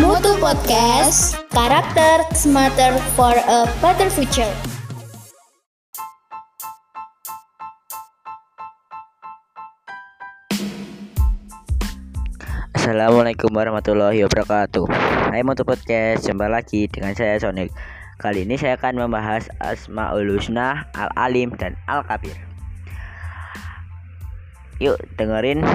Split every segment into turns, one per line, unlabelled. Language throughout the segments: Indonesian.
Mutu Podcast, karakter smarter for a better future.
Assalamualaikum warahmatullahi wabarakatuh. Hai Mutu Podcast, jumpa lagi dengan saya Sonic Kali ini saya akan membahas Asma'ul Husna, Al-Alim, dan Al-Kabir. Yuk dengerin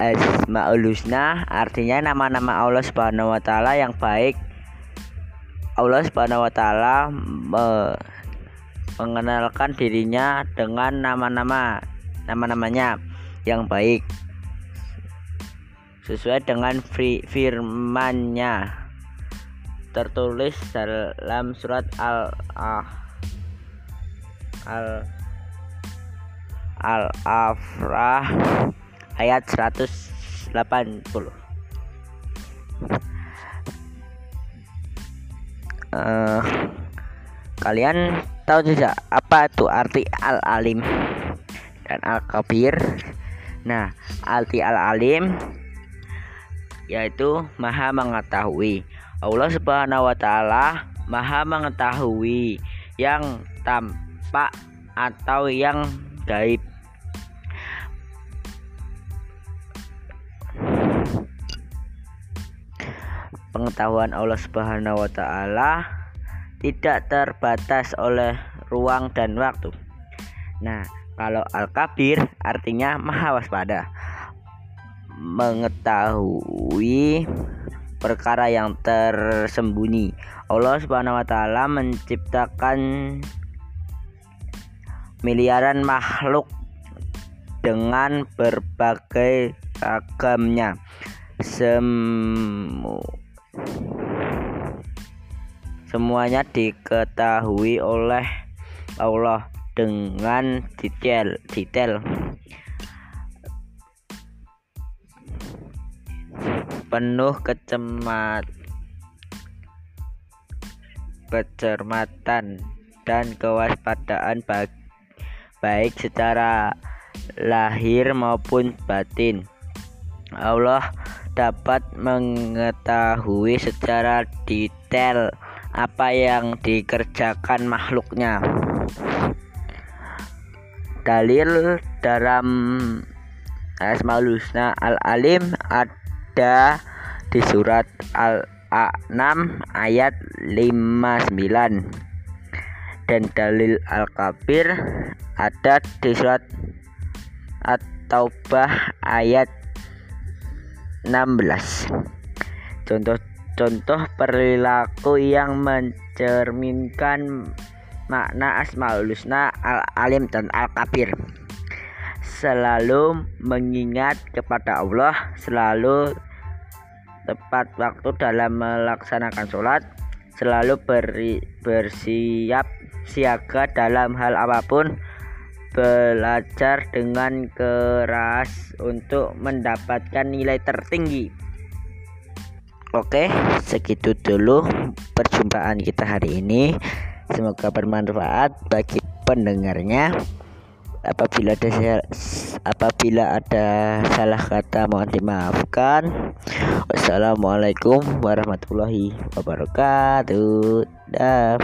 Asmaul Husna artinya nama-nama Allah Subhanahu wa taala yang baik. Allah Subhanahu wa taala me mengenalkan dirinya dengan nama-nama nama-namanya yang baik. Sesuai dengan firman-Nya. Tertulis dalam surat al ah, al al afrah ayat 180 uh, eh, kalian tahu tidak apa itu arti al-alim dan al-kabir? Nah arti al-alim yaitu maha mengetahui. Allah subhanahu wa ta'ala maha mengetahui yang tampak atau yang gaib pengetahuan Allah Subhanahu wa taala tidak terbatas oleh ruang dan waktu. Nah, kalau Al-Kabir artinya maha waspada. Mengetahui perkara yang tersembunyi. Allah Subhanahu wa taala menciptakan miliaran makhluk dengan berbagai ragamnya. Semu Semuanya diketahui oleh Allah dengan detail detail penuh kecemat kecermatan dan kewaspadaan baik, baik secara lahir maupun batin. Allah dapat mengetahui secara detail apa yang dikerjakan makhluknya. Dalil dalam Asmaul Husna Al-Alim ada di surat Al-6 ayat 59 dan dalil Al-Kabir ada di surat At-Taubah ayat 16 Contoh-contoh perilaku yang mencerminkan makna Asmaul Husna, Al-Alim dan Al-Kabir Selalu mengingat kepada Allah Selalu tepat waktu dalam melaksanakan sholat Selalu beri, bersiap siaga dalam hal apa pun belajar dengan keras untuk mendapatkan nilai tertinggi. Oke, segitu dulu perjumpaan kita hari ini. Semoga bermanfaat bagi pendengarnya. Apabila ada apabila ada salah kata mohon dimaafkan. Wassalamualaikum warahmatullahi wabarakatuh. Dah.